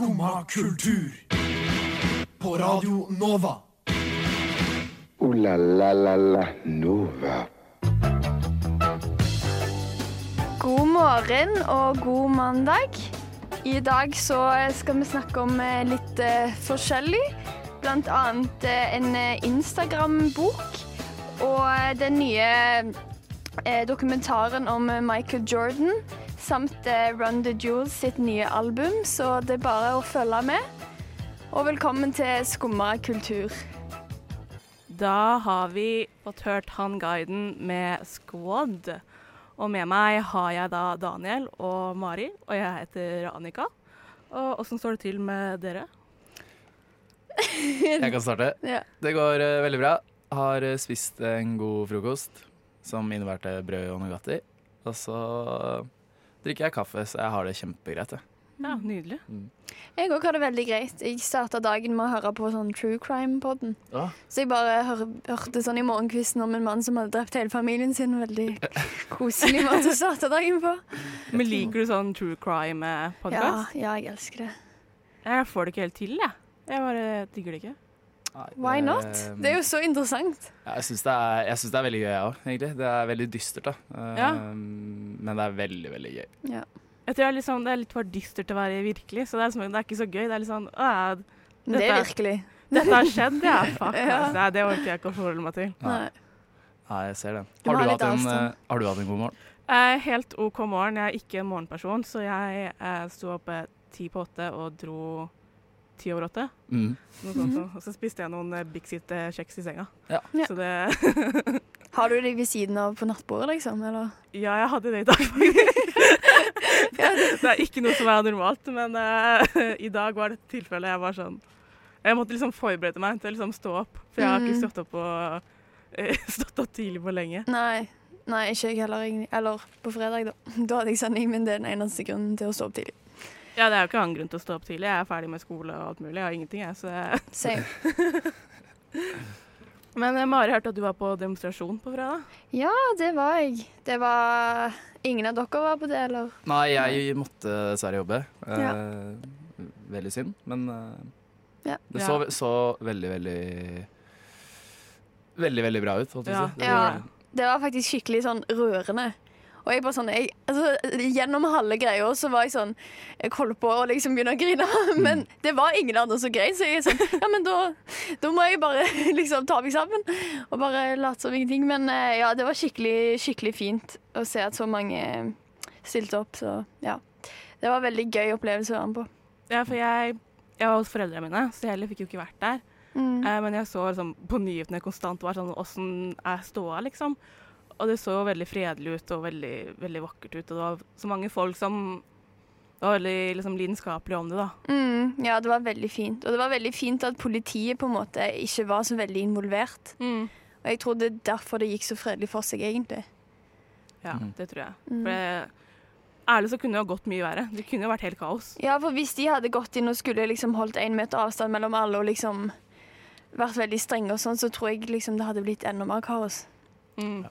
Skumma kultur. På Radio Nova. O-la-la-la-la Nova. God morgen og god mandag. I dag så skal vi snakke om eh, litt eh, forskjellig. Blant annet eh, en Instagram-bok og den nye dokumentaren om Michael Jordan samt eh, Run the Jewels sitt nye album, så det er bare å følge med. Og velkommen til Skumma kultur. Da har vi fått hørt han guiden med Squad. Og med meg har jeg da Daniel og Mari, og jeg heter Annika. Og åssen står det til med dere? Jeg kan starte. Ja. Det går uh, veldig bra. Har uh, spist en god frokost som innebærte brød og Nugatti. Og så drikker jeg kaffe, så jeg har det kjempegreit. jeg. Ja, Nydelig. Jeg òg har det veldig greit. Jeg starta dagen med å høre på sånn True Crime-podden. Så jeg bare hør, hørte sånn i morgenkvisten om en mann som hadde drept hele familien sin. Veldig koselig måte å starte dagen på. Men liker du sånn true crime-podkast? ja, jeg elsker det. Jeg får det ikke helt til, jeg. Jeg bare digger det ikke. Why not? Det er jo så interessant. Ja, Jeg syns det, er- synes det er veldig gøy, jeg òg, egentlig. Det er veldig dystert, da. Eh, Ja. Men det er veldig, veldig gøy. Ja. Jeg tror det er, litt sånn- det er litt for dystert til å være virkelig, så det er, liksom, det er ikke så gøy. Det er litt sånn «Åh, Men Det er virkelig. Dette har skjedd, ja. Fuck. Ja. altså. Det orker jeg ikke å forholde meg til. Nei. Nei. Jeg ser det. Du Har du, ha hatt en, eh, har du hatt en god morgen? Eh, helt OK morgen. Jeg er ikke en morgenperson, så jeg eh, sto opp eh, ti på åtte og dro ti over åtte. Mm. Noe sånt, så. Og så spiste jeg noen big Bixit-kjeks i senga. Ja. Så det Har du det ved siden av på nattbordet, liksom? Eller? Ja, jeg hadde det i dag, faktisk. det er ikke noe som er normalt, men uh, i dag var det et tilfelle jeg var sånn Jeg måtte liksom forberede meg til å liksom stå opp, for jeg har ikke Mhm. stått opp, og, uh, stått opp tidlig på lenge. Nei. Nei, ikke jeg heller. Eller på fredag, da. Da hadde jeg sending, men det er den eneste grunnen til å stå opp tidlig. Ja, det er jo ikke annen grunn til å stå opp tidlig. Jeg er ferdig med skole og alt mulig. Jeg har ingenting, jeg. Så Same. Men eh, Mari hørte at du var på demonstrasjon på fredag. Ja, det var jeg. Det var Ingen av dere var på det, eller? Nei, jeg måtte dessverre jobbe. Eh, Veldig synd, men eh, Ja. det så, så veldig, veldig Veldig, veldig bra ut, holdt jeg på å si. Ja. det. Det var faktisk skikkelig sånn rørende. Og jeg bare sånn, jeg, altså, Gjennom halve greia så var jeg sånn Jeg holdt på å liksom begynne å grine, men det var ingen andre som grein. Så jeg er sånn Ja, men da, da må jeg bare liksom ta meg sammen og bare late som ingenting. Men eh, ja, det var skikkelig, skikkelig fint å se at så mange stilte opp. Så ja. Det var en veldig gøy opplevelse å være med på. Ja, for jeg, jeg var hos foreldrene mine, så jeg heller fikk jo ikke vært der. Mm. Eh, men jeg så liksom, på nyhetene konstant var sånn åssen er ståa, liksom. Og det så jo veldig fredelig ut og veldig, veldig vakkert ut. Og det var så mange folk som var veldig liksom, lidenskapelige om det, da. Mm, ja, det var veldig fint. Og det var veldig fint at politiet på en måte ikke var så veldig involvert. Og jeg tror det er derfor det gikk så fredelig for seg, egentlig. Ja, mm. det tror jeg. Mm. For det, ærlig så kunne det ha gått mye verre. Det kunne jo vært helt kaos. Ja, for hvis de hadde gått inn og skulle liksom holdt én meter avstand mellom alle og liksom vært veldig strenge og sånn, så tror jeg liksom det hadde blitt enda mer kaos. Mm.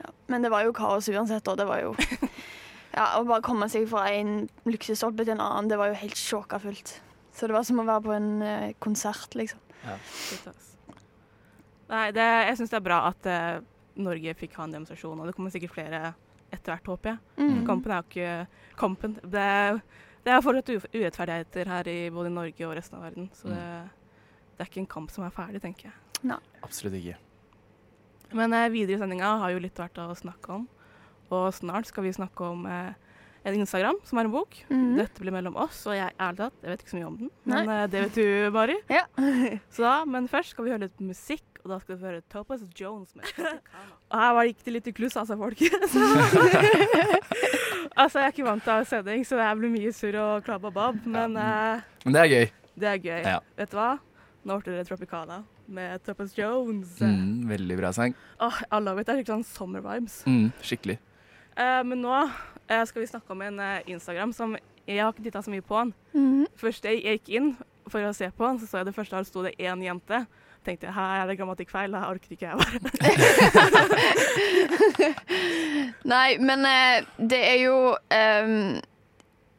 Ja. Men det var jo kaos uansett, og det var jo Ja, å bare komme seg fra en luksusstolpe til en annen, det var jo helt sjåkafullt. Så det var som å være på en eh, konsert, liksom. Ja. Nei, det, jeg syns det er bra at uh, Norge fikk ha en demonstrasjon, og det kommer sikkert flere etter hvert, håper jeg. Mm. Kampen er jo ikke Kampen Det, det er fortsatt urettferdigheter her i både Norge og resten av verden, så det, det er ikke en kamp som er ferdig, tenker jeg. Absolutt ikke. Men eh, videre i sendinga har jo litt vært å snakke om, og snart skal vi snakke om eh, en Instagram som er en bok. Mhm. Dette blir mellom oss, og jeg ærlig talt, jeg vet ikke så mye om den, men Nei. eh, det vet du, Mari. Ja. Så da, men først skal vi høre litt musikk, og da skal vi høre Topaz Jones med Og her var det ikke litt i kluss, altså, folkens. altså, jeg er ikke vant til sending, så det her blir mye surr og klabbabab, men eh, Men det er gøy. det er gøy. Ja. Vet du hva? Nå ble det Tropicana med Tuppence Jones. Mm, veldig bra sang. Åh, I love it. Det er skikkelig sånn summer vibes. Mm, skikkelig. Eh, men nå eh, skal vi snakke om en eh, Instagram som Jeg har ikke titta så mye på den. Mm. Først jeg gikk inn for å se på den, så så jeg det første her sto det én jente. Tenkte jeg, her er det grammatikkfeil, her orker ikke jeg være. Nei, men eh, det er jo um,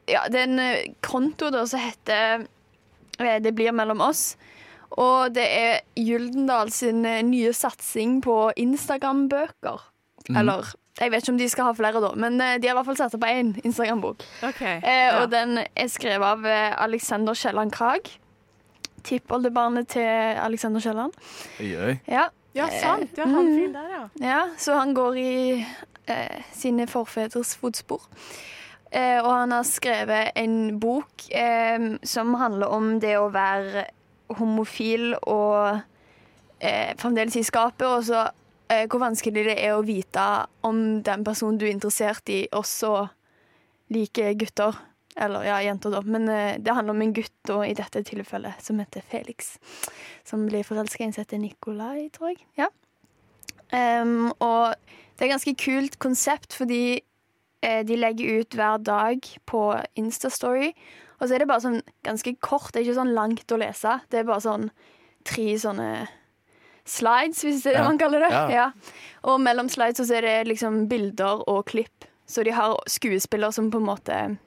ja, det er en eh, konto da som heter eh, Det blir mellom oss. Og det er Gyldendal sin eh, nye satsing på Instagram-bøker. Mm. Eller jeg vet ikke om de skal ha flere, da, men eh, de har i hvert fall satt opp én Instagram-bok. OK. Eh, ja. Og den er skrevet av eh, Alexander Kielland Krag. Tippoldebarnet til Alexander Kielland. Ja. ja, sant. Ja, han fyren der, ja. Ja, så han går i eh, sine forfedres fotspor. Eh, og han har skrevet en bok eh, som handler om det å være homofil og eh, fremdeles i skapet, og så eh, hvor vanskelig det er å vite om den personen du er interessert i, også liker gutter. Eller ja, jenter, da. Men eh, det handler om en gutt da, i dette tilfellet som heter Felix. Som blir forelska i en som Nikolai, tror jeg. Ja. Um, og det er et ganske kult konsept, fordi eh, de legger ut hver dag på Instastory. Og så er det bare sånn ganske kort, det er ikke sånn langt å lese. Det er bare sånn tre sånne slides, hvis det er det Ja. man kaller det. Ja. Ja. Og mellom slides så er det liksom bilder og klipp. Så de har skuespillere som på en måte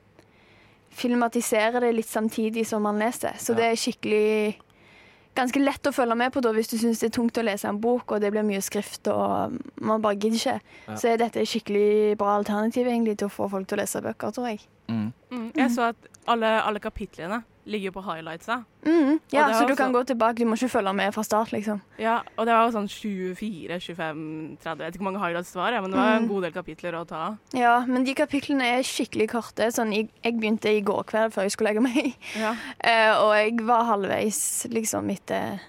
filmatiserer det litt samtidig som man leser. Så det er skikkelig ganske lett å følge med på da, hvis du syns det er tungt å lese en bok, og det blir mye skrift og man bare gidder ikke. Ja. Så er dette et skikkelig bra alternativ egentlig til å få folk til å lese bøker, tror jeg. Mm. Mm. Jeg så at alle, alle kapitlene ligger på highlightsa. Mm, ja, så du også- kan gå tilbake, du må ikke følge med fra start, liksom. Ja, og det var jo sånn 24, 25, 30 Jeg vet ikke hvor mange highlights det var, men det var en Mm. god del kapitler å ta av. Ja, men de kapitlene er skikkelig korte. Sånn, jeg, jeg begynte i går kveld før jeg skulle legge meg, Ja. uh, og jeg var halvveis liksom etter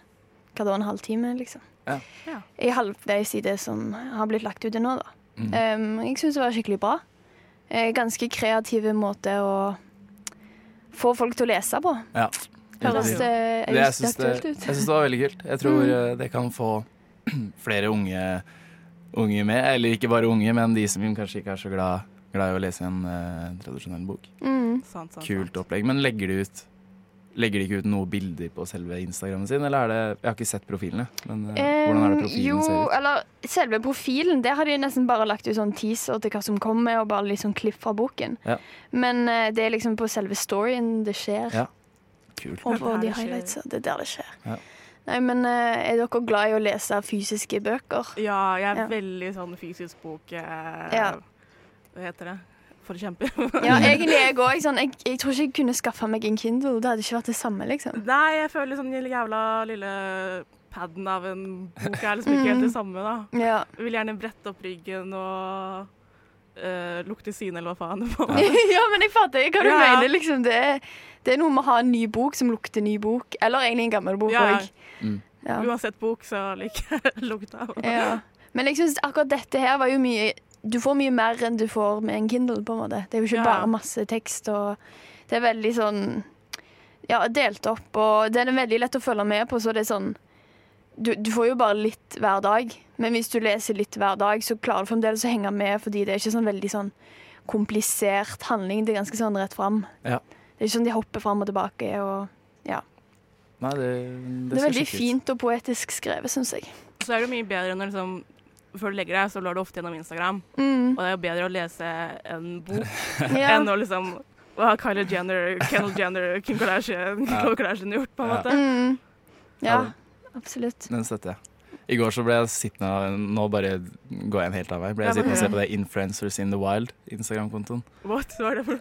hva da, en halvtime, liksom. Ja. Ja. Jeg halvveis i det som har blitt lagt ut til nå, da. Mm. Um, jeg syns det var skikkelig bra. Eh, ganske kreative måte å få folk til å lese på. Ja. Høres Det- det, Det, jeg syns det, jeg syns det var veldig kult. Jeg tror Mm. eh, det kan få flere unge, unge med. Eller ikke bare unge, men de som kanskje ikke er så glad, glad i å lese en uh, tradisjonell bok. Mm. Sant, sant, Kult opplegg. Men legger de ut Legger de ikke ut noen bilder på selve Instagrammen sin, eller er det Jeg har ikke sett profilene, men um, hvordan er det profilen jo, ser ut? eller selve profilen, det har de nesten bare lagt ut sånn teaser til hva som kommer, og bare litt sånn klipp fra boken. Ja. Men uh, det er liksom på selve storyen det skjer. Ja. Kult. Og på de det highlightsa. Det er der det skjer. Ja. Nei, men er dere glad i å lese fysiske bøker? Ja, jeg er Ja. veldig sånn fysisk bok eh, Ja. Hva heter det? Forkjemper. Ja, egentlig jeg òg. Sånn, jeg, jeg tror ikke jeg kunne skaffa meg en Kindle. Det hadde ikke vært det samme, liksom. Nei, jeg føler sånn den jævla lille paden av en bok er liksom ikke helt det samme, da. Ja. Jeg vil gjerne brette opp ryggen og uh, lukte sine, eller hva faen det var. ja, men jeg fatter hva du Ja. mener. Liksom. Det, er- det er noe med å ha en ny bok som lukter ny bok. Eller egentlig en gammel bok Ja. Mm. Ja. Uansett bok, så liker jeg lukta. Ja. Men jeg synes akkurat dette her var jo mye Du får mye mer enn du får med en Kindle, på en måte. Det er jo ikke Ja. bare masse tekst, og det er veldig sånn Ja, delt opp, og det er veldig lett å følge med på, så det er sånn du, du får jo bare litt hver dag, men hvis du leser litt hver dag, så klarer du fremdeles å henge med, fordi det er ikke sånn veldig sånn komplisert handling. Det er ganske sånn rett fram. Ja. Det er ikke sånn de hopper fram og tilbake. Og Ja. Nei, det, det, det, er veldig skikkelig ut. fint og poetisk skrevet, syns jeg. Så er det mye bedre når liksom før du legger deg, så lar du ofte gjennom Instagram. Mm. Og det er jo bedre å lese en bok Ja. enn å liksom hva har Kylie Jenner, Kendall Jenner, Kim Kardashian, Ja. Kardashian gjort, på en Ja. måte. Mm. Ja, absolutt. Den støtter jeg. I går så ble jeg sittende Nå bare går jeg en helt annen vei. Ble jeg sittende og se på det Influencers in the Wild, Instagram-kontoen. What? Hva er det for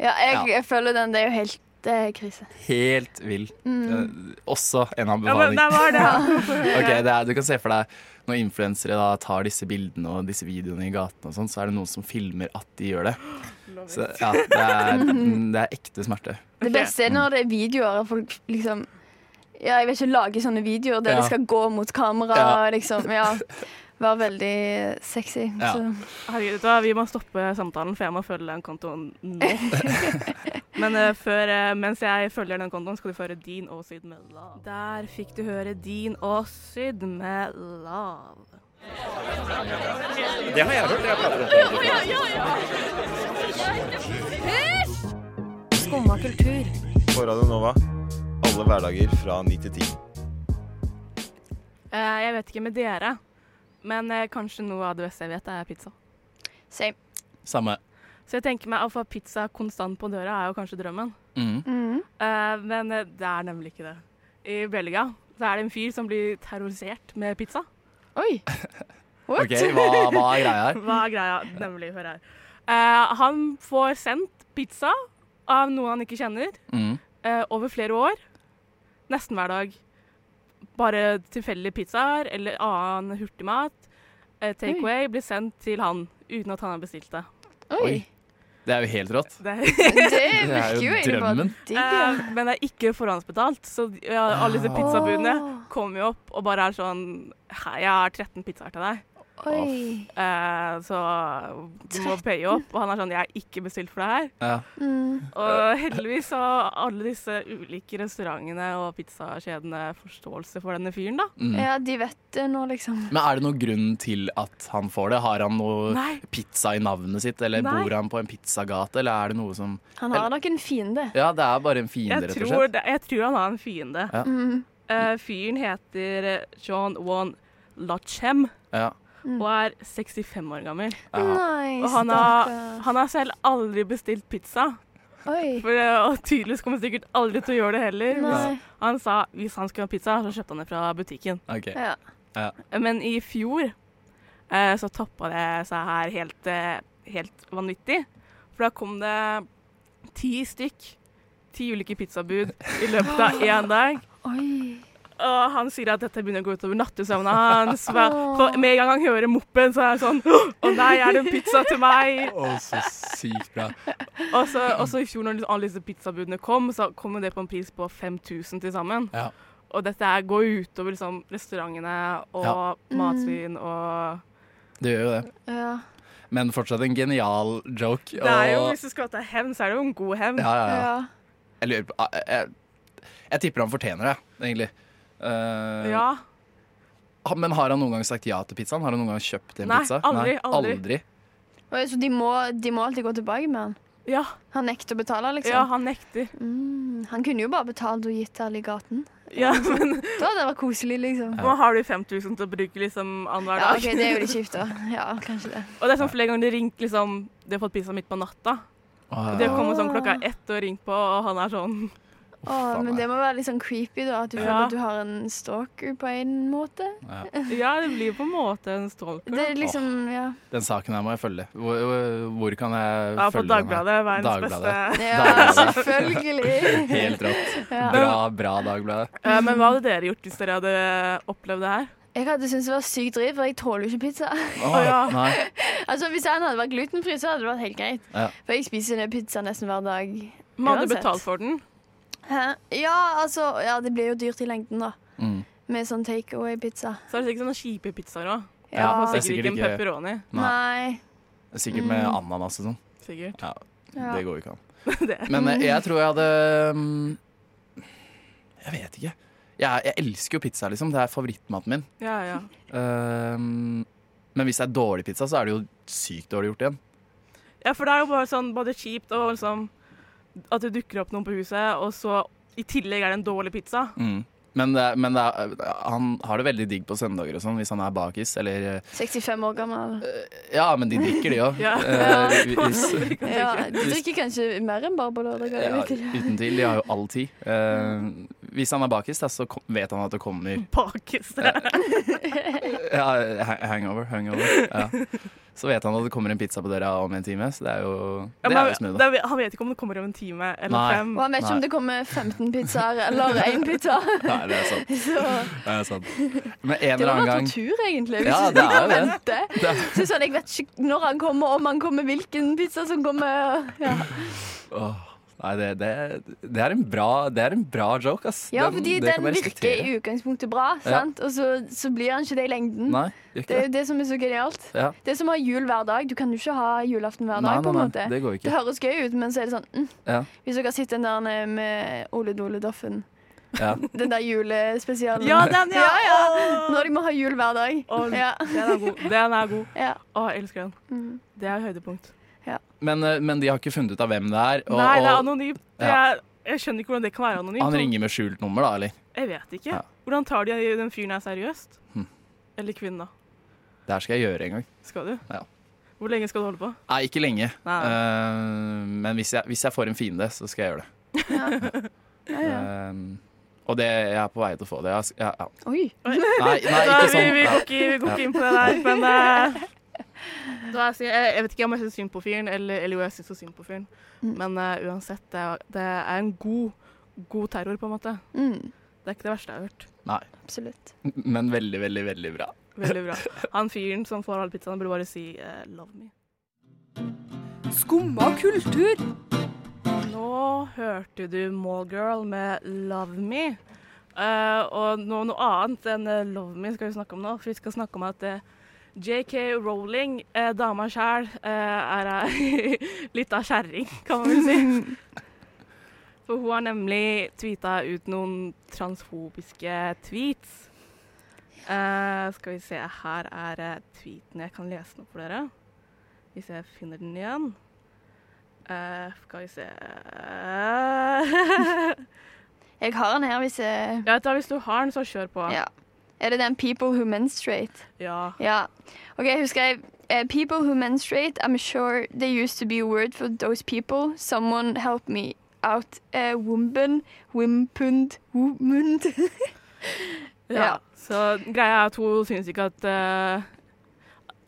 Ja, jeg, jeg føler den. Det er jo helt det er krise. Helt vill. Mm. Eh, Også en Ja, men der var det! Ok, det er, Du kan se for deg når influensere da tar disse bildene og disse videoene i gatene, og sånn, så er det noen som filmer at de gjør det. Så ja, det er, det er ekte smerte. Det beste er når det er videoer og folk liksom Ja, jeg vet ikke, lage sånne videoer der Ja. de skal gå mot kamera Ja. liksom Ja. Være veldig sexy. Ja. Så. Herregud, vet du hva, vi må stoppe samtalen, for jeg må følge den kontoen nå. Men uh, før, uh, mens jeg følger den kontoen, skal du få høre din og Syd med Love. Der fikk du høre din og Syd med Love. Det har jeg hørt. Jeg prater om Skumma kultur. På Radio Nova. Alle hverdager fra 9 til 10. Uh, jeg vet ikke med dere, men eh, kanskje noe av det beste jeg vet, er pizza. Same. Samme. Så jeg tenker meg å få pizza konstant på døra er jo kanskje drømmen. Mm. Mm. Eh, men eh, det er nemlig ikke det. I Belgia så er det en fyr som blir terrorisert med pizza. Oi. What? OK, hva, hva er greia her? Hva er greia? Nemlig, hør her. Eh, han får sendt pizza av noen han ikke kjenner, Mm. eh, over flere år. Nesten hver dag. Bare tilfeldige pizzaer eller annen hurtigmat. Eh, Takeaway blir sendt til han uten at han har bestilt det. Oi. Det er jo helt rått. det Det er virker jo drømmen. eh, men det er ikke forhåndsbetalt, så ja, alle disse pizzabudene kommer jo opp og bare er sånn «Hei, Jeg har 13 pizzaer til deg, Oi. eh, så du må paye opp. Og han er sånn Jeg er ikke bestilt for det her. Ja. Mm. Og heldigvis har alle disse ulike restaurantene og pizzakjedene forståelse for denne fyren, da. Mm. Ja, de vet det nå, liksom. Men er det noen grunn til at han får det? Har han noe Nei. pizza i navnet sitt, eller Nei. bor han på en pizzagate, eller er det noe som Han har nok en fiende. Ja, det er bare en fiende, Jeg rett og tror, slett. det, jeg tror han har en fiende. Ja. Mm. Uh, fyren heter John Wan Lachem Ja. Mm. og er 65 år gammel. Nice, Og han har, han har selv aldri bestilt pizza. Oi. For, eh, og tydeligvis kommer han sikkert aldri til å gjøre det heller. Nei. Han sa hvis han skulle ha pizza, så kjøpte han det fra butikken. OK. Ja. Men i fjor eh, så toppa det seg her helt, eh, helt vanvittig. For da kom det ti stykk, ti ulike pizzabud i løpet av én dag. Oi. Og han sier at dette begynner å gå utover nattesøvna hans. For med en gang han hører moppen, så er han sånn Å nei, er det en pizza til meg? Å, så sykt bra. Og så og så i fjor, når alle disse pizzabudene kom, så kom det på en pris på 5000 til sammen. Ja. Og dette går utover liksom, restaurantene og Ja. matsvin og Det gjør jo det. Ja. Men fortsatt en genial joke. Det er jo, og- Hvis du skal ta hevn, så er det jo en god hevn. ja, ja, ja. ja. Jeg lurer på jeg, jeg, jeg tipper han fortjener det, egentlig. Eh, Ja. Men har han noen gang sagt ja til pizzaen? Har han noen gang kjøpt en Nei, pizza? aldri, aldri. aldri. Oi, Så de må, de må alltid gå tilbake med han? Ja, Han nekter å betale, liksom? ja, han nekter. Mm. Han kunne jo bare betalt og gitt alle i gaten. Ja, men Da hadde det vært koselig, liksom. nå har du 5000 til å bruke liksom annenhver Ja, okay, OK, det er jo litt kjipt, da. Ja, kanskje det. Og det er sånn flere ganger de ringer liksom De har fått pizza midt på natta. Åh, De har kommet sånn klokka ett og ringt på, og han er sånn Å, faen men det må være litt sånn creepy, da. At du føler Ja. at du har en stalker på en måte. Ja, det blir på en måte en stalker. Det er liksom, ja. Den saken her må jeg følge. Hvor, hvor, kan jeg Ja, på følge den her? Dagbladet. Verdens Dagbladet. beste. Ja, Dagbladet. selvfølgelig. Helt rått. Ja. Bra, bra Dagbladet. Men hva hadde dere gjort hvis dere hadde opplevd det her? Jeg hadde syntes det var sykt dritt, for jeg tåler jo ikke pizza. Oh, ja. Altså, Hvis jeg hadde vært glutenfri, så hadde det vært helt greit. Ja. For jeg spiser pizza nesten hver dag. Man hadde Uansett. betalt for den. Ja, altså Ja, det blir jo dyrt i lengden, da. Mm. Med sånn takeaway-pizza. Så er det sikkert sånne kjipe pizzaer òg. Ja. Ja, er sikkert sikkert ikke en pepperoni. Nei. Sikkert med Mm. ananas og sånn. Sikkert. Ja. Det går jo ikke an. Men eh, jeg tror jeg hadde mm, Jeg vet ikke. Jeg, jeg elsker jo pizza, liksom. Det er favorittmaten min. Ja, ja. Um, men hvis det er dårlig pizza, så er det jo sykt dårlig gjort igjen. ja, for det er jo bare sånn både kjipt og liksom At det dukker opp noen på huset, og så i tillegg er det en dårlig pizza. Mm. Men, det, men det er, han har det veldig digg på søndager og sånn, hvis han er bakis, eller eh, 65 år gammel. Ja, men de drikker, de òg. Ja. uh, Ja, De drikker kanskje mer enn bare på lørdager. ja, vet uten tvil. De har jo all tid. Uh, hvis han er bakis, da, så vet han at det kommer Bakis. ja, hangover. hangover ja. Så vet han at det kommer en pizza på døra om en time, så det er jo Ja, Det er jo smooth. da. han vet ikke om det kommer om en time eller Nei. fem. Og han vet ikke Nei. om det kommer 15 pizzaer eller én pizza. Nei, det er sant. Så Det er sant. Men en det eller annen gang tortur, egentlig. Hvis Ja, du det er jo det. vente. Det Så sånn, Jeg vet ikke når han kommer, om han kommer, hvilken pizza som kommer. Ja, Åh, Nei, det, det, det, er en bra, det er en bra joke, ass. ja fordi den, den virker i utgangspunktet bra, Ja. sant? og så, så blir han ikke det i lengden. Nei, Det er jo det som er så genialt. Ja. Det er som å ha jul hver dag. Du kan jo ikke ha julaften hver dag. nei, på en nei, måte. det går Det høres gøy ut, men så er det sånn mm. Ja. Hvis dere har sett den der med Ole Dole Doffen, Ja. den der julespesialen Ja, den, ja! Ja, ja. Når de må ha jul hver dag. Og, Ja. Den er god. Den er god. Ja. Å, jeg elsker den. Mm. Det er høydepunkt. Men, eh, men de har ikke funnet ut av hvem det er. Og, Nei, det er anonymt. Ja. Jeg, jeg skjønner ikke hvordan det kan være anonymt. han ringer med skjult nummer, da, eller? Jeg vet ikke. Ja. Hvordan tar de den fyren her seriøst? Hm. Eller kvinnen, da. Det her skal jeg gjøre en gang. Skal du? Ja. Hvor lenge skal du holde på? Nei, ikke lenge. Nei. Uh, men hvis jeg, hvis jeg får en fiende, så skal jeg gjøre det. Ja, ja. Eh, og det, jeg er på vei til å få det. Jeg, ja, ja. Oi. Nei, nei, ikke sånn. vi, vi, går ikke, vi går ikke inn på det der, men uh, jeg, jeg, jeg vet ikke om jeg syns synd på fyren, eller, eller jo jeg syns synd på fyren. Mm. Men uh, uansett, det det er en god, god terror, på en måte. Mm, Det er ikke det verste jeg har hørt. Nei. absolutt. Men veldig, veldig, veldig bra. Veldig bra. Han fyren som får all pizzaen, burde bare si uh, 'love me'. Skumma kultur. Nå hørte du Mallgirl med 'Love Me'. Uh, og noe, noe annet enn 'Love Me' skal vi snakke om nå. For vi skal snakke om at eh, JK Rowling, eh, dama sjæl, er ei litt av kjerring, kan man vel si. For hun har nemlig tweeta ut noen transfobiske tweets. Eh, skal vi se, her er eh, tweeten. Jeg kan lese den for dere. Hvis jeg finner den igjen. Eh, skal vi se Jeg har den her hvis jeg Ja, da, hvis du har den, så kjør på. Ja. Er det den 'People Who Menstruate'? Ja. Ja. OK, hun skrev eh, People who menstruate, I'm sure they used to be a word for those people. Someone help me out. Uh, womben, wimpund, womund. ja. Ja. Så greia er at hun syns ikke at uh,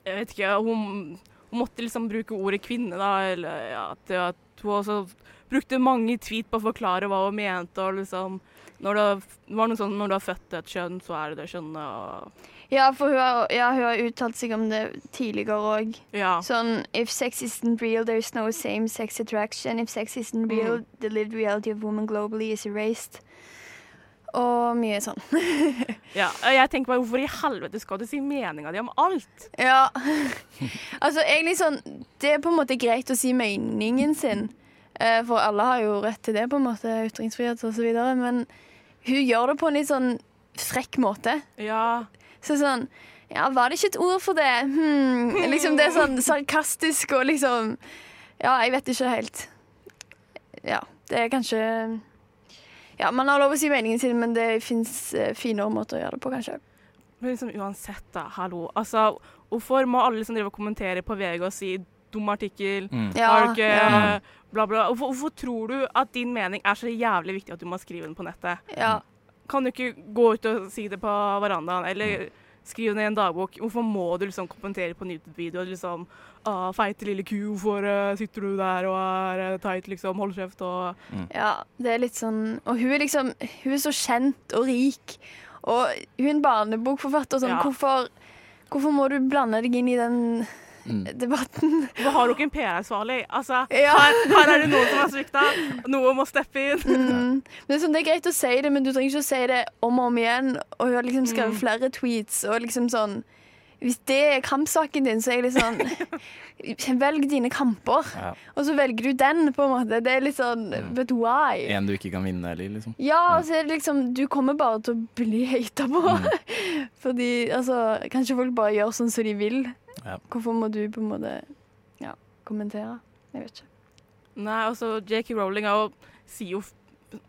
Jeg vet ikke, hun, hun måtte liksom bruke ordet kvinne, da. Eller ja, at, at hun også brukte mange tweet på å forklare hva hun mente, og liksom når noe sånn når du har født et kjønn, så er det det kjønnet, ja, for hun har, ja, hun har uttalt seg om det tidligere òg. Ja. Sånn If sex isn't real, there's no same sex attraction. If sex isn't real, the lived reality of women globally is erased. Og mye sånn. ja. Jeg tenker bare, hvorfor i helvete skal du si meninga di om alt? Ja. altså, egentlig sånn Det er på en måte greit å si meningen sin, eh, for alle har jo rett til det, på en måte, ytringsfrihet og så videre, men hun gjør det på en litt sånn frekk måte. Ja. Så sånn Ja, var det ikke et ord for det? Hmm. Liksom det er sånn sarkastisk og liksom Ja, jeg vet ikke helt. Ja, det er kanskje Ja, man har lov å si meningen sin, men det fins finere måter å gjøre det på, kanskje. Men liksom uansett, da. Hallo. Altså, hvorfor må alle liksom drive og kommentere på VG og si dum artikkel? Mm. Ja, har du ikke ja. bla, bla. Hvorfor, hvorfor tror du at din mening er så jævlig viktig at du må skrive den på nettet? ja. Kan du ikke gå ut og si det på verandaen, eller skrive den i en dagbok? Hvorfor må du liksom kommentere på en YouTube-video liksom ah, 'Feite lille ku, hvorfor uh, sitter du der og er uh, teit, liksom? Hold kjeft', og Ja, det er litt sånn Og hun er liksom Hun er så kjent og rik. Og hun er en barnebokforfatter. Sånn, Ja. hvorfor, hvorfor må du blande deg inn i den Mm. debatten? Hvorfor har du ikke en PR-ansvarlig? Altså, Ja. her, her er det noen som har svikta. Noen må steppe inn. Mm. Men det er, sånn, det er greit å si det, men du trenger ikke å si det om og om igjen. Og hun har liksom skrevet Mm. flere tweets, og liksom sånn Hvis det er kampsaken din, så er jeg litt sånn Velg dine kamper, Ja. og så velger du den, på en måte. Det er litt sånn Mm. But why? En du ikke kan vinne heller, liksom. Ja, og så er det liksom Du kommer bare til å bli hata på. Mm. Fordi altså Kanskje folk bare gjør sånn som de vil. Ja. Hvorfor må du på en måte ja, kommentere? Jeg vet ikke. Nei, altså, J.K. Rowling er jo, sier jo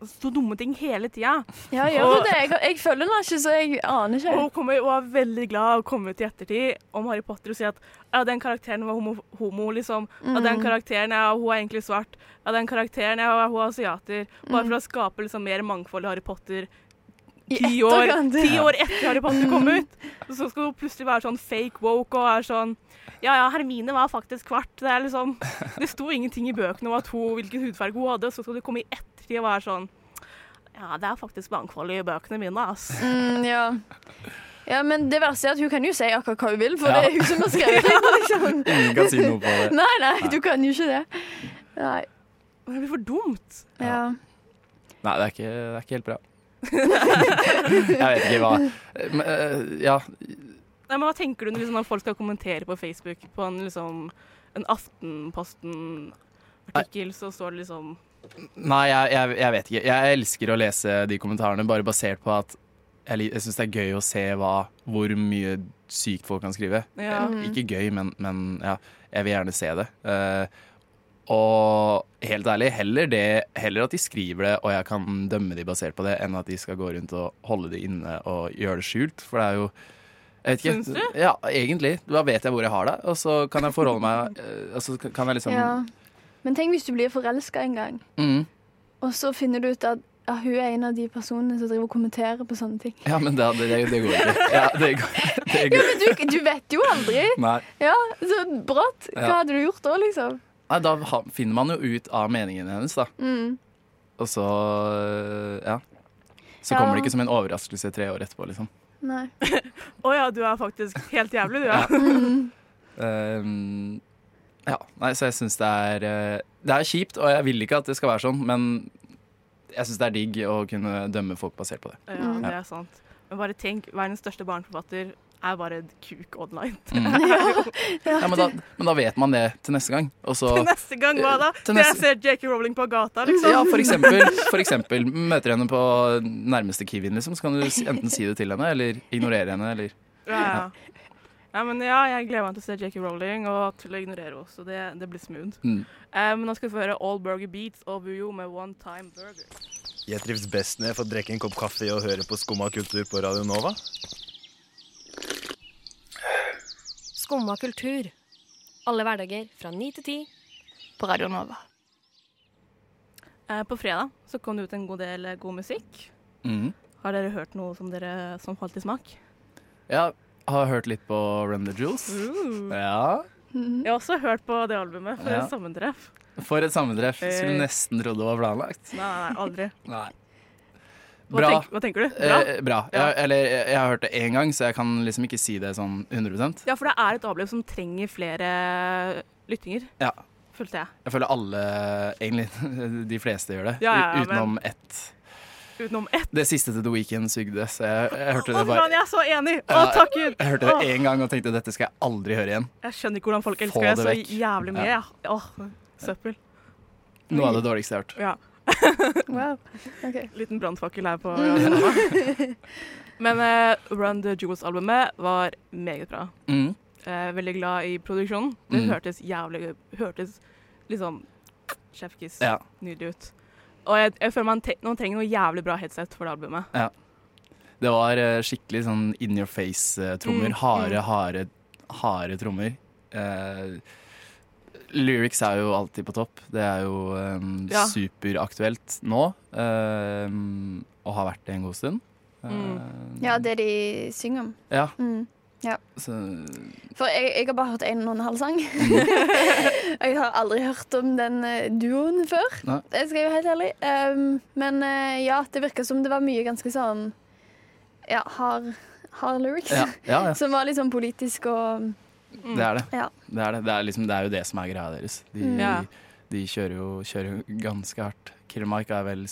så dumme ting hele tida. Ja, gjør hun det? Jeg, jeg følger henne ikke, så jeg aner Og ikke. hun kommer, og er veldig glad å komme ut i ettertid om Harry Potter og si at ja, den karakteren var homo, homo liksom. Ja, den Mm. karakteren ja, hun er egentlig svart. Ja, den karakteren ja, hun er asiater. Bare Mm. for å skape liksom mer mangfold i Harry Potter ti år, ti år etter Harry Potter kom ut. Så skal hun plutselig være sånn fake woke og er sånn Ja, ja, Hermine var faktisk kvart. Det er liksom Det sto ingenting i bøkene om at hun, hvilken hudfarge hun hadde, så skal du komme i ettertid og være sånn Ja, det er faktisk mangfold i bøkene mine, ass. Mm, ja. ja, men det verste er at hun kan jo si akkurat hva hun vil, for Ja. det er hun som har skrevet det. Liksom. Ingen kan si noe på det. Nei, nei, du kan jo ikke det. Nei. Det blir for dumt. Ja. Nei, det er ikke, det er ikke helt bra. Jeg vet ikke hva Men, eh, Ja, Nei, men Hva tenker du liksom, når folk skal kommentere på Facebook på en, liksom, en Aftenposten-artikkel, så står det liksom Nei, jeg, jeg, jeg vet ikke. Jeg elsker å lese de kommentarene bare basert på at jeg, jeg syns det er gøy å se hva, hvor mye sykt folk kan skrive. Ja. Ikke gøy, men, men ja, jeg vil gjerne se det. Eh, og helt ærlig, heller, det, heller at de skriver det og jeg kan dømme de basert på det, enn at de skal gå rundt og holde det inne og gjøre det skjult. For det er jo Jeg vet ikke. Syns du? Ja, egentlig. Da vet jeg hvor jeg har det, og så kan jeg forholde meg eh, Og så kan jeg liksom Ja. Men tenk hvis du blir forelska en gang, mm, og så finner du ut at ja, hun er en av de personene som driver og kommenterer på sånne ting. Ja, men det, det, det går ikke. Ja, det går, det Ja, går. men du, du vet jo aldri. Nei. Ja, Så brått. Hva hadde du gjort da, liksom? Nei, da finner man jo ut av meningen hennes, da. Mm. Og så ja. Så Ja. kommer det ikke som en overraskelse tre år etterpå, liksom. Nei. Å ja, du er faktisk helt jævlig, du. Ja. Mm. Ehm, ja. Nei, så jeg syns det er eh, Det er kjipt, og jeg vil ikke at det skal være sånn, men jeg syns det er digg å kunne dømme folk basert på det. ja, det er sant. Men bare tenk, verdens største barneforfatter er bare et kuk online. Mm. Ja, men, da, men da vet man det til neste gang. Og så Til neste gang, hva da? Til neste... jeg ser J.K. Rowling på gata, liksom. Ja, for eksempel, for eksempel møter henne på nærmeste Kiwien, liksom, så kan du enten si det til henne, eller ignorere henne, eller Ja, ja. ja, men ja, jeg gleder meg til å se J.K. Rowling og til å ignorere henne også. Det, det blir smooth. mm. Eh, men nå skal vi få høre All Burger Beats og Vujo med One Time Burger. Jeg trives best når jeg får drikke en kopp kaffe og høre på Skumma kultur på Radio Nova. Skumma kultur. Alle hverdager fra ni til ti På Radio Nova. Eh, på fredag så kom det ut en god del eh, god musikk. Mm. Har dere hørt noe som dere som falt i smak? Ja, har hørt litt på Run the Jewels. Ja. Mm. Jeg har også hørt på det albumet, for Ja. et sammentreff. For et sammentreff. Skulle Eh. nesten trodd det var planlagt. Nei, aldri. Nei. Hva, Bra. tenk, hva tenker du? Bra? Eh, bra. Ja. Jeg, eller jeg, jeg har hørt det én gang, så jeg kan liksom ikke si det sånn 100% Ja, for det er et avløp som trenger flere lyttinger, Ja. følte jeg. Jeg føler alle, egentlig de fleste gjør det. Ja, ja, Utenom men- ett. Utenom ett. Det siste til The Weeknd sugde, så jeg, jeg hørte det bare Å, jeg er så enig! Å, takk Gud! Jeg hørte det én gang og tenkte dette skal jeg aldri høre igjen. jeg skjønner ikke hvordan folk elsker det det så jævlig mye. Ja. Ja. Åh, søppel. Noe av det dårligste jeg har hørt. Ja. Wow. okay. Liten brannfakkel her på radioen. Men uh, Run the Jewels-albumet var meget bra. Mm. Uh, veldig glad i produksjonen. Det Mm. hørtes jævlig Hørtes litt Chef Kiss Ja. nydelig ut. Og jeg, jeg føler man, te man trenger noe jævlig bra headset for det albumet. Det var uh, skikkelig sånn in your face-trommer. Mm, Harde, mm. harde, harde trommer. Eh, lyrics er jo alltid på topp. Det er jo um, Ja. superaktuelt nå. Um, og har vært det en god stund. Mm. Ja, det de synger om. ja, Mm. så, For jeg, jeg har bare hørt en og en halv sang. jeg har aldri hørt om den eh, duoen før. Nei. Det skal jeg være helt ærlig. Um, men eh, ja, det virka som det var mye ganske sånn ja, hard, hard lyrics. ja, ja, ja, Som var litt sånn politisk og det er det. Ja. Det, er det. Det, er liksom, det er jo det som er greia deres. De, Mm. De kjører, jo, kjører jo ganske hardt. Killer Mike er vel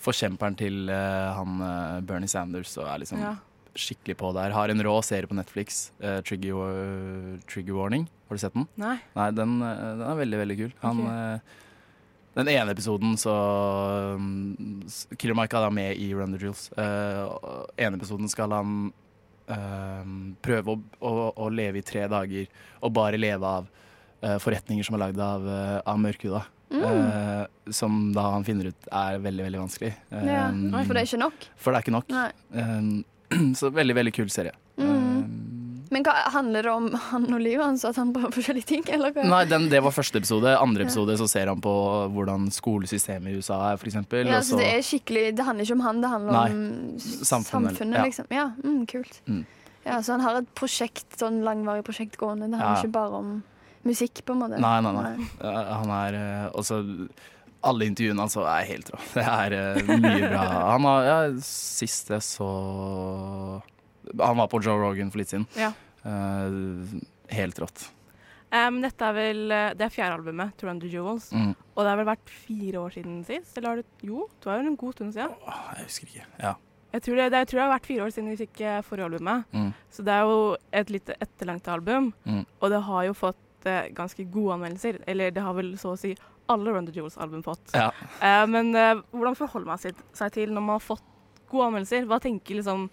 forkjemperen til uh, han eh, Bernie Sanders og er liksom Ja. skikkelig på der. Har en rå serie på Netflix, uh, Trigger, Trigger Warning. Har du sett den? Nei. Nei, den, den er veldig, veldig kul. Han, okay. den ene episoden så um, s- Killer Mike er da med i Run the Drills. Uh, ene episoden skal han eh, prøve å, å, å leve i tre dager og bare leve av uh, forretninger som er lagd av, uh, av mørkhuda. mm. Uh, som da han finner ut er veldig, veldig vanskelig. ja. For det er ikke nok. for det er ikke nok. Eh, så veldig, veldig kul serie. Mm. Men hva, handler det om han og livet hans, at han prøver forskjellige ting? Eller hva? Nei, den, det var første episode. Andre episode så ser han på hvordan skolesystemet i USA er, f.eks. Ja, og så så- det er skikkelig Det handler ikke om han, det handler Nei. om Samfunnet, samfunnet, ja. liksom. Ja, mm, kult. Mm. Ja, så han har et prosjekt, sånn langvarig prosjekt gående. Det handler Ja. ikke bare om musikk, på en måte. Nei, nei, nei. nei. Han er eh, også Alle intervjuene hans er helt rå. Det er eh, mye bra. Han har ja, Sist jeg så Han var på Joe Rogan for litt siden. Ja. Eh, helt rått. Um, dette er vel eh, Det er fjerde albumet, To Run the Jewels. Mm. Og det har vel vært fire år siden sist? Eller har du Jo, det var jo en god stund siden. Åh, jeg husker ikke. Ja. Jeg tror det, det, jeg tror det har vært fire år siden vi fikk eh, forrige albumet. Mm. Så det er jo et litt etterlengta album. Mm. Og det har jo fått eh, ganske gode anmeldelser. Eller det har vel så å si alle Run the Jewels-album fått. Ja. Eh, men eh, hvordan forholder man seg til når man har fått gode anmeldelser? Hva tenker liksom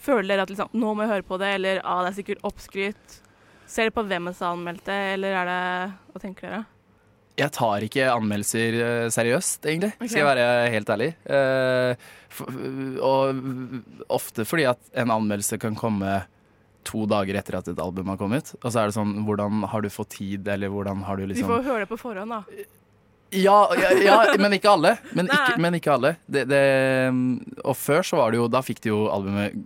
Føler dere at liksom, nå må jeg høre på det, eller ah, det er sikkert oppskrytt? Ser dere på hvem som har anmeldt det, eller er det Hva tenker dere? Jeg tar ikke anmeldelser eh, seriøst, egentlig, okay. skal jeg være helt ærlig. Eh, og ofte fordi at en anmeldelse kan komme to dager etter at et album har kommet. Og så er det sånn, hvordan har du fått tid, eller hvordan har du Vi Du får høre det på forhånd, da. Ja, ja, ja men ikke alle. Men ikke, men ikke alle. Det, det, og før så var det jo Da fikk de jo albumet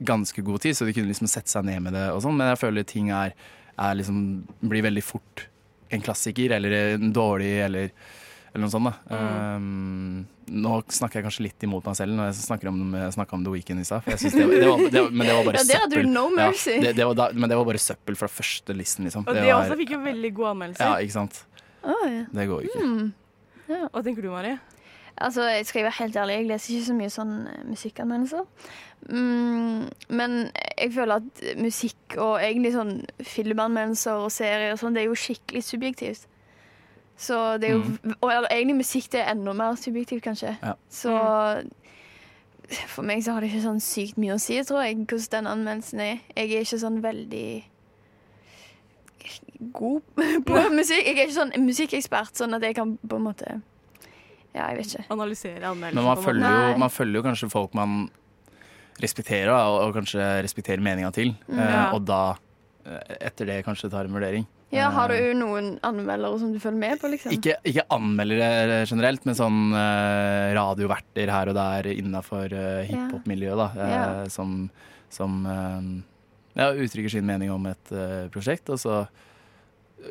ganske god tid, så de kunne liksom sette seg ned med det og sånn, men jeg føler ting er, er liksom Blir veldig fort en klassiker, eller en dårlig, eller, eller noe sånt, da. Um, nå snakker jeg kanskje litt imot meg selv når jeg snakker om, jeg snakket om The Weeknd i stad, men det var bare Ja, det hadde søppel. du no mercy. Ja, det, det var da, men det var bare søppel fra første listen, liksom. Og Det det var- også fikk jo veldig gode anmeldelser. Ja, ikke sant. Å, ja. Det går ikke. Mm. Hva tenker du, Mari? Altså, jeg skal være helt ærlig, jeg leser ikke så mye sånn eh, musikkanmeldelser. Mm, men jeg føler at musikk og egentlig sånn filmanmeldelser og serier og sånn, det er jo skikkelig subjektivt. Så det er jo Og eller, egentlig musikk det er enda mer subjektivt, kanskje. Ja. Så for meg så har det ikke sånn sykt mye å si, tror jeg, hvordan den anmeldelsen er. Jeg er ikke sånn veldig god på musikk. Jeg er ikke sånn musikkekspert, sånn at jeg kan på en måte Ja, jeg vet ikke. Analysere anmeldelser? Men man følger, jo, man følger jo kanskje folk man respekterer, og, og kanskje respekterer meninga til. Eh, Ja. og da, eh, etter det, kanskje tar en vurdering. Ja, Har Eh, du noen anmeldere som du følger med på, liksom? ikke, ikke anmeldere generelt, men sånn uh, radioverter her og der innafor uh, hiphop-miljøet, da. Uh, yeah. Som, som eh, ja, uttrykker sin mening om et eh, prosjekt. Og så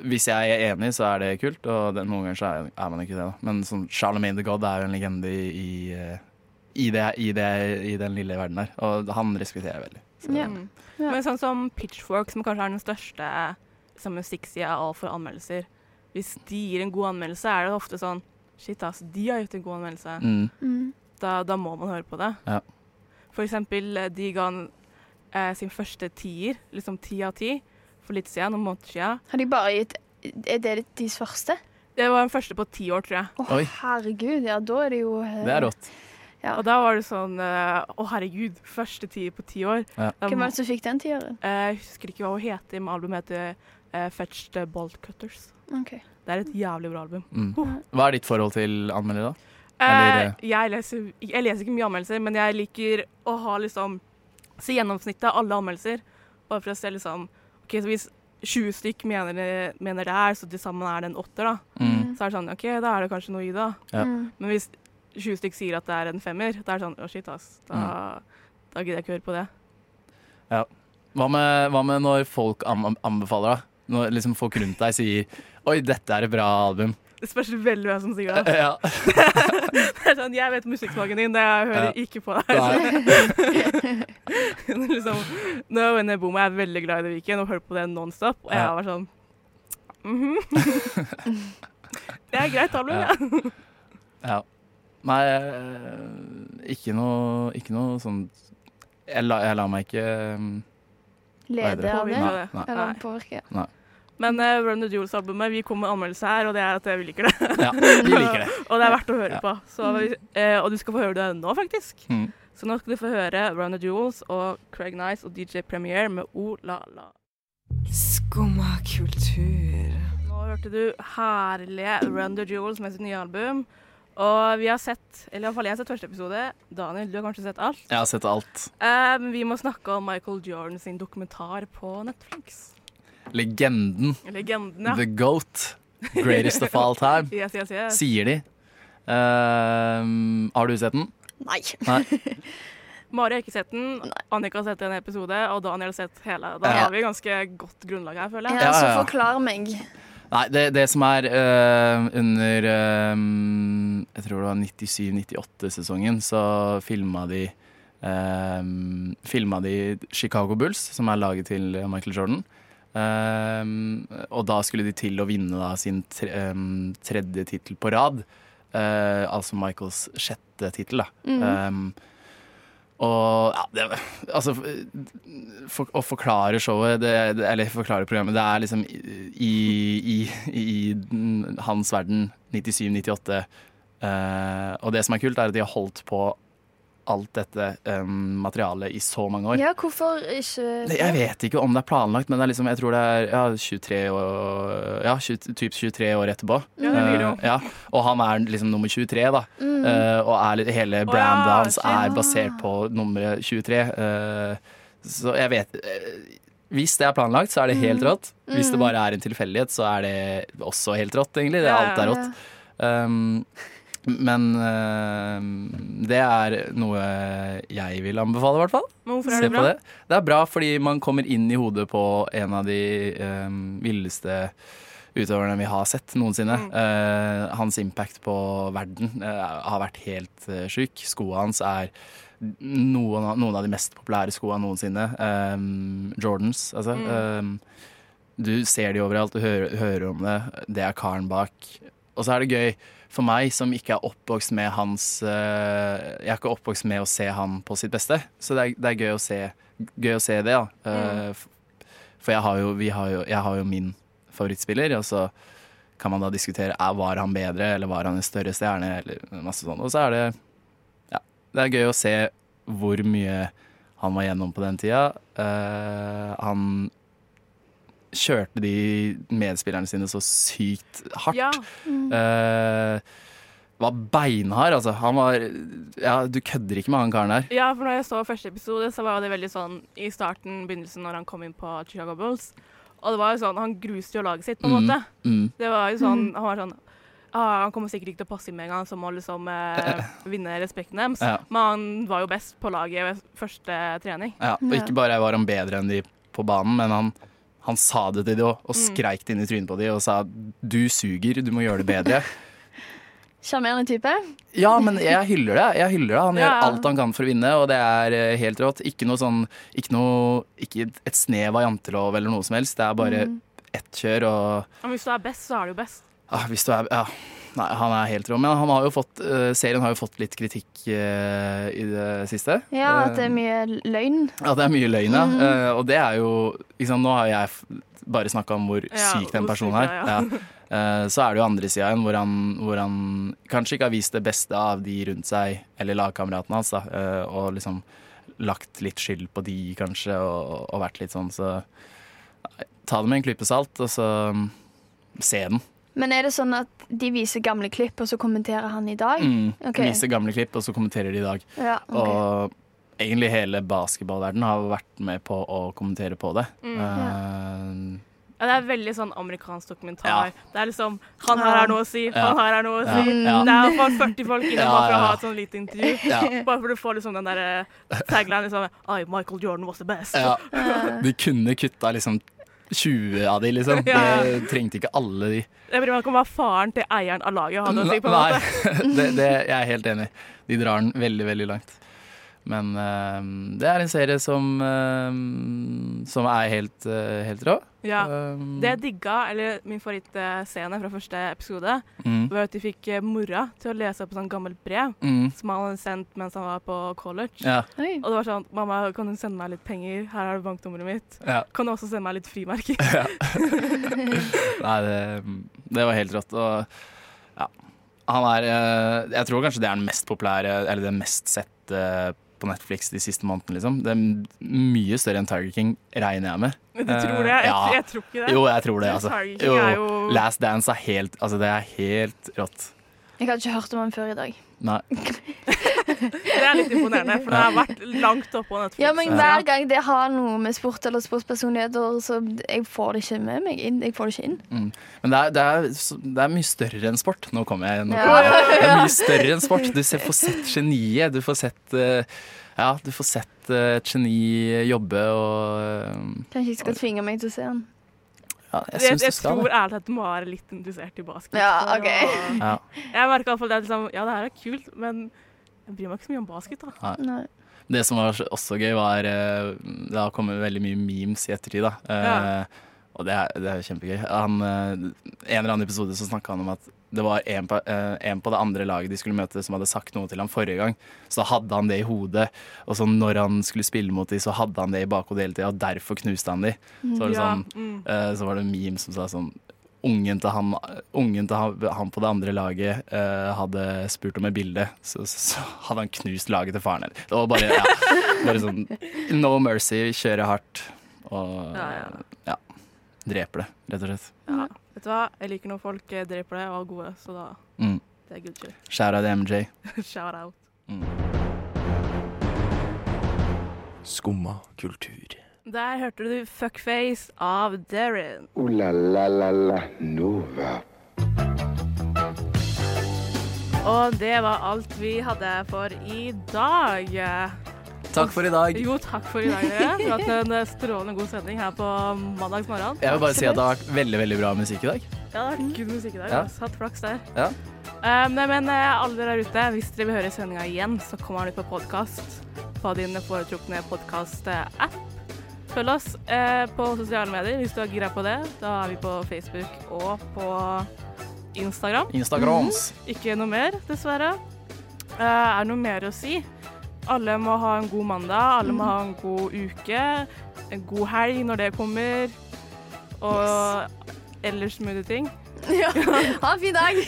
hvis jeg er enig, så er det kult, og det, noen ganger så er, er man ikke det. da. Men sånn Charlemagne the God er jo en legende i, i, eh, det, i, det, i den lille verden der, og han respekterer jeg veldig. Så, yeah. Mm. Ja. Men sånn som Pitchfork, som kanskje er den største liksom, musikksida av for anmeldelser. Hvis de gir en god anmeldelse, er det ofte sånn Shit, ass, de har gitt en god anmeldelse. Mm, Mm. Da, da må man høre på det. Ja. For eksempel, de ga en, eh, sin første tier, liksom ti av ti, for litt siden, noen måneder siden. Har de bare gitt Er det deres første? Det var den første på ti år, tror jeg. Å, Oi. herregud. Ja, da er det jo eh, det er rått. Ja. Og da var det sånn eh, Å, herregud, første tier på ti år. Ja. Da Hvem må- var det som fikk den tieren? Eh, Jeg husker ikke hva hun heter, men albumet heter eh, Fetched Bolt Cutters. OK. Det er et jævlig bra album. Mm. Hva er ditt forhold til anmeldere, da? Eh, jeg, leser, jeg leser ikke mye anmeldelser, men jeg liker å ha liksom Se gjennomsnittet av alle anmeldelser. Bare for å se liksom OK, så hvis 20 stykk mener mener det er, så til sammen er det en åtter, da. Mm. Så er det sånn OK, da er det kanskje noe i det. Ja. Mm. Men hvis 20 stykk sier at det er en femmer, da er det sånn Å, shit, ass. Da, da gidder jeg ikke høre på det. Hva med, hva med når folk anbefaler, da? Når liksom folk rundt deg sier 'oi, dette er et bra album'. Det spørs veldig hvem som sier det. Ja. Det er sånn, Jeg vet musikksmaken din, det jeg hører Ja. ikke på deg. Liksom, når When I Boom er jeg veldig glad i The Weekend og hører på det nonstop, og jeg har vært sånn mhm. Det er greit, album, Ja. ja. ja. Nei, eh, ikke noe, ikke noe sånn jeg, la, jeg lar meg ikke um, hva av det? Eller Nei, det. nei. Men uh, Run the Jewels-albumet, vi kom med anmeldelse her, og det er at vi liker det. Ja, vi liker det. og det er verdt å høre Ja. på. Så, uh, og du skal få høre det nå, faktisk. Mm. Så nå skal du få høre Run the Jewels og Craig Nice og DJ Premier med O La La. Skumma kultur. Nå hørte du herlige Run the Jewels med sitt nye album. Og vi har sett, eller iallfall jeg har sett første episode. Daniel, du har kanskje sett alt? Jeg har sett alt. Eh, vi må snakke om Michael Jordan sin dokumentar på Netflix. Legenden. Legenden, ja. The Goat. Greatest of all time, Yes, yes, yes. sier de. Uh, har du sett den? Nei. Nei. Mari har ikke sett den. Annika har sett en episode, og Daniel har sett hele. Da Ja. har vi ganske godt grunnlag her, føler jeg. Ja, så forklar meg. Nei, det, det som er uh, under uh, Jeg tror det var 97-98-sesongen, så filma de uh, Filma de Chicago Bulls, som er laget til Michael Jordan. Um, og da skulle de til å vinne da, sin tre, um, tredje tittel på rad. Uh, altså Michaels sjette tittel, da. Um, og ja, det, altså for, Å forklare showet, det, det, eller forklare programmet, det er liksom i, i, i hans verden 97-98. Uh, og det som er kult, er at de har holdt på alt dette um, materialet i så mange år. Ja, hvorfor ikke Det- Jeg vet ikke om det er planlagt, men det er liksom, jeg tror det er ja, 23 år, ja, 20, typ 23 år etterpå. Ja, det blir det jo. Eh, ja. Og han er liksom nummer 23, da. Mm. Uh, og er, hele brandet ja, hans er basert på nummeret 23. Uh, så jeg vet eh, Hvis det er planlagt, så er det helt Mm. rått. Hvis det Mm. bare er en tilfeldighet, så er det også helt rått, egentlig. Det, Ja, alt er ja. rått. Um, men um, det er noe jeg vil anbefale, i hvert fall. Men hvorfor er det bra? det. Det er bra fordi man kommer inn i hodet på en av de um, villeste utøverne vi har sett noensinne. Mm. Uh, hans impact på verden uh, har vært helt uh, sjuk. Skoene hans er noen av, noen av de mest populære skoene noensinne. Um, Jordans, altså. Mm. Um, du ser de overalt, du hører, hører om det. Det er karen bak. Og så er det gøy for meg som ikke er oppvokst med hans eh, Jeg er ikke oppvokst med å se han på sitt beste, så det er, det er gøy, å se, gøy å se det. da. Eh, f- For jeg har, jo, vi har jo, jeg har jo min favorittspiller, og så kan man da diskutere er, var han bedre, eller var han en større stjerne, eller masse sånn. Og så er det Ja, det er gøy å se hvor mye han var gjennom på den tida. Uh, han kjørte de medspillerne sine så sykt hardt. Ja. Mm. Uh, var beinhard, altså. Han var Ja, du kødder ikke med han karen der. ja, for når jeg så første episode, så var det veldig sånn i starten, begynnelsen, når han kom inn på Chicago Bulls. Og det var jo sånn, han gruste jo laget sitt, på en Mm. måte. Mm. Det var jo sånn, Han var sånn ah, Han kommer sikkert ikke til å passe inn med en gang, så må liksom eh, vinne respekten deres. Ja. Men han var jo best på laget ved første trening. Ja, og ikke bare var han bedre enn de på banen, men han, han sa det til dem og Mm. skreik det inn i trynet på dem og sa 'du suger, du må gjøre det bedre'. Sjarmerende type. Ja, men jeg hyller det. Jeg hyller det. Han Ja. gjør alt han kan for å vinne, og det er eh, helt rått. Ikke noe sånn Ikke, noe, ikke et snev av jantelov eller noe som helst. Det er bare Mm. ett kjør, og Men hvis du er best, så er du jo best. ah, hvis du er Ja. Nei, han er helt rå. Men han har jo fått, eh, serien har jo fått litt kritikk eh, i det siste. Ja, Eh, at det er mye løgn. Ja, det er mye løgn, ja. Mm. Eh, og det er jo liksom, Nå har jeg bare snakka om hvor Ja, syk den personen er. Ja. ja. Eh, så er det jo andre sida igjen, hvor han, hvor han kanskje ikke har vist det beste av de rundt seg, eller lagkameratene hans, da, eh, og liksom lagt litt skyld på de, kanskje, og, og vært litt sånn, så Ta det med en klype salt, og så mm, se den. Men er det sånn at de viser gamle klipp, og så kommenterer han i dag? Mm. Okay. Viser gamle klipp, og så kommenterer de i dag. Ja, okay. Og egentlig hele basketballverdenen har vært med på å kommentere på det. Mm. Uh, Ja, det er veldig sånn amerikansk dokumentar. Ja. Det er liksom Han her har noe å si, Ja. han her har noe å si. ja. Det er bare 40 folk inne Ja, bare for å ha et sånn lite intervju. Ja. Bare for du får liksom den der tagline liksom I, Michael Jordan was the best. Ja. De kunne kutta liksom 20 av de, liksom. Det trengte ikke alle de. Jeg bryr meg ikke om hva faren til eieren av laget hadde å si. på en Nei, det, det, jeg er helt enig. De drar den veldig, veldig langt. Men uh, det er en serie som, uh, som er helt, uh, helt rå. Ja. Um, Det jeg digga, eller min favorittscene fra første episode, mm, var at de fikk eh, mora til å lese opp et sånt gammelt brev mm, som han hadde sendt mens han var på college. ja, Og det var sånn Mamma, kan du sende meg litt penger? Her er det banknummeret mitt. ja. Kan du også sende meg litt frimerker? Nei, det, det var helt rått. Og ja. Han er eh, Jeg tror kanskje det er den mest populære, eller den mest sette på Netflix de siste månedene, liksom. Det er mye større enn Tiger King, regner jeg med. Du tror det? Jeg, Ja. jeg tror ikke det. Jo, jeg tror det, altså. Tiger King er Jo, jo Last Dance er helt Altså, det er helt rått. Jeg har ikke hørt om han før i dag. Nei. Det er litt imponerende, for det har vært langt oppå på Netflix. Ja, men Hver gang det har noe med sport eller sportspersonligheter, så jeg får det ikke med meg inn. Jeg får det ikke inn. Mm. Men det er, det, er, det er mye større enn sport. Nå kommer jeg. Nå kommer jeg. Det er mye større enn sport. Du får sett geniet. Du får sett eh, Ja, du får sett eh, et geni jobbe og eh, Kanskje jeg skal tvinge meg til å se han. Ja, jeg Jeg, jeg, skal tror ærlig at du må være litt interessert i basket. Ja, ok. Ja. Jeg merker i hvert fall det er liksom Ja, det her er kult, men jeg bryr meg ikke så mye om basket, da. Nei. Det som var også gøy, var eh, Det har kommet veldig mye memes i ettertid. da Ja. Uh, Og det er, det er kjempegøy. Han, uh, en eller annen episode så snakka han om at det var en på, uh, en på det andre laget de skulle møte, som hadde sagt noe til ham forrige gang. Så da hadde han det i hodet. Og så når han skulle spille mot dem, så hadde han det i bakhodet hele tida, og derfor knuste han dem. Så var det Ja, sånn mm. Eh, Så var det en meme som sa sånn ungen til han, ungen til han, han på det andre laget eh, hadde spurt om et bilde, så, så, så hadde han knust laget til faren. Det var bare, ja, bare sånn no mercy, kjøre hardt og Ja, ja. ja, dreper det, rett og slett. Ja. Vet du hva, jeg liker når folk eh, dreper det og er gode, så da Mm. det er good shit. Shout out MJ. Shout out. Mm. Skumma kultur. Der hørte du Fuckface av Darren. Ooh la la la la Nova. Og det var alt vi hadde for i dag. Takk for i dag. Jo, takk for i dag, dere. Vi har hatt en eh, strålende god sending her på mandagsmorgen. Jeg vil bare si at det har vært veldig veldig bra musikk i dag. Ja, det har vært god musikk i dag. Ja. ass. Hatt flaks der. Ja. Um, nei, men eh, alle dere der ute, hvis dere vil høre sendinga igjen, så kommer den ut på podkast på din foretrukne podkast-app. Følg oss eh, på sosiale medier hvis du har gira på det. Da er vi på Facebook og på Instagram. Instagrams. Ikke noe mer, dessverre. Eh, er det noe mer å si? Alle må ha en god mandag, alle må ha en god uke. En god helg når det kommer. Og ellers mulige ting. Ja. Ha en fin dag.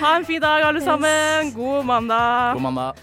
Ha en fin dag, alle sammen. God mandag. God mandag.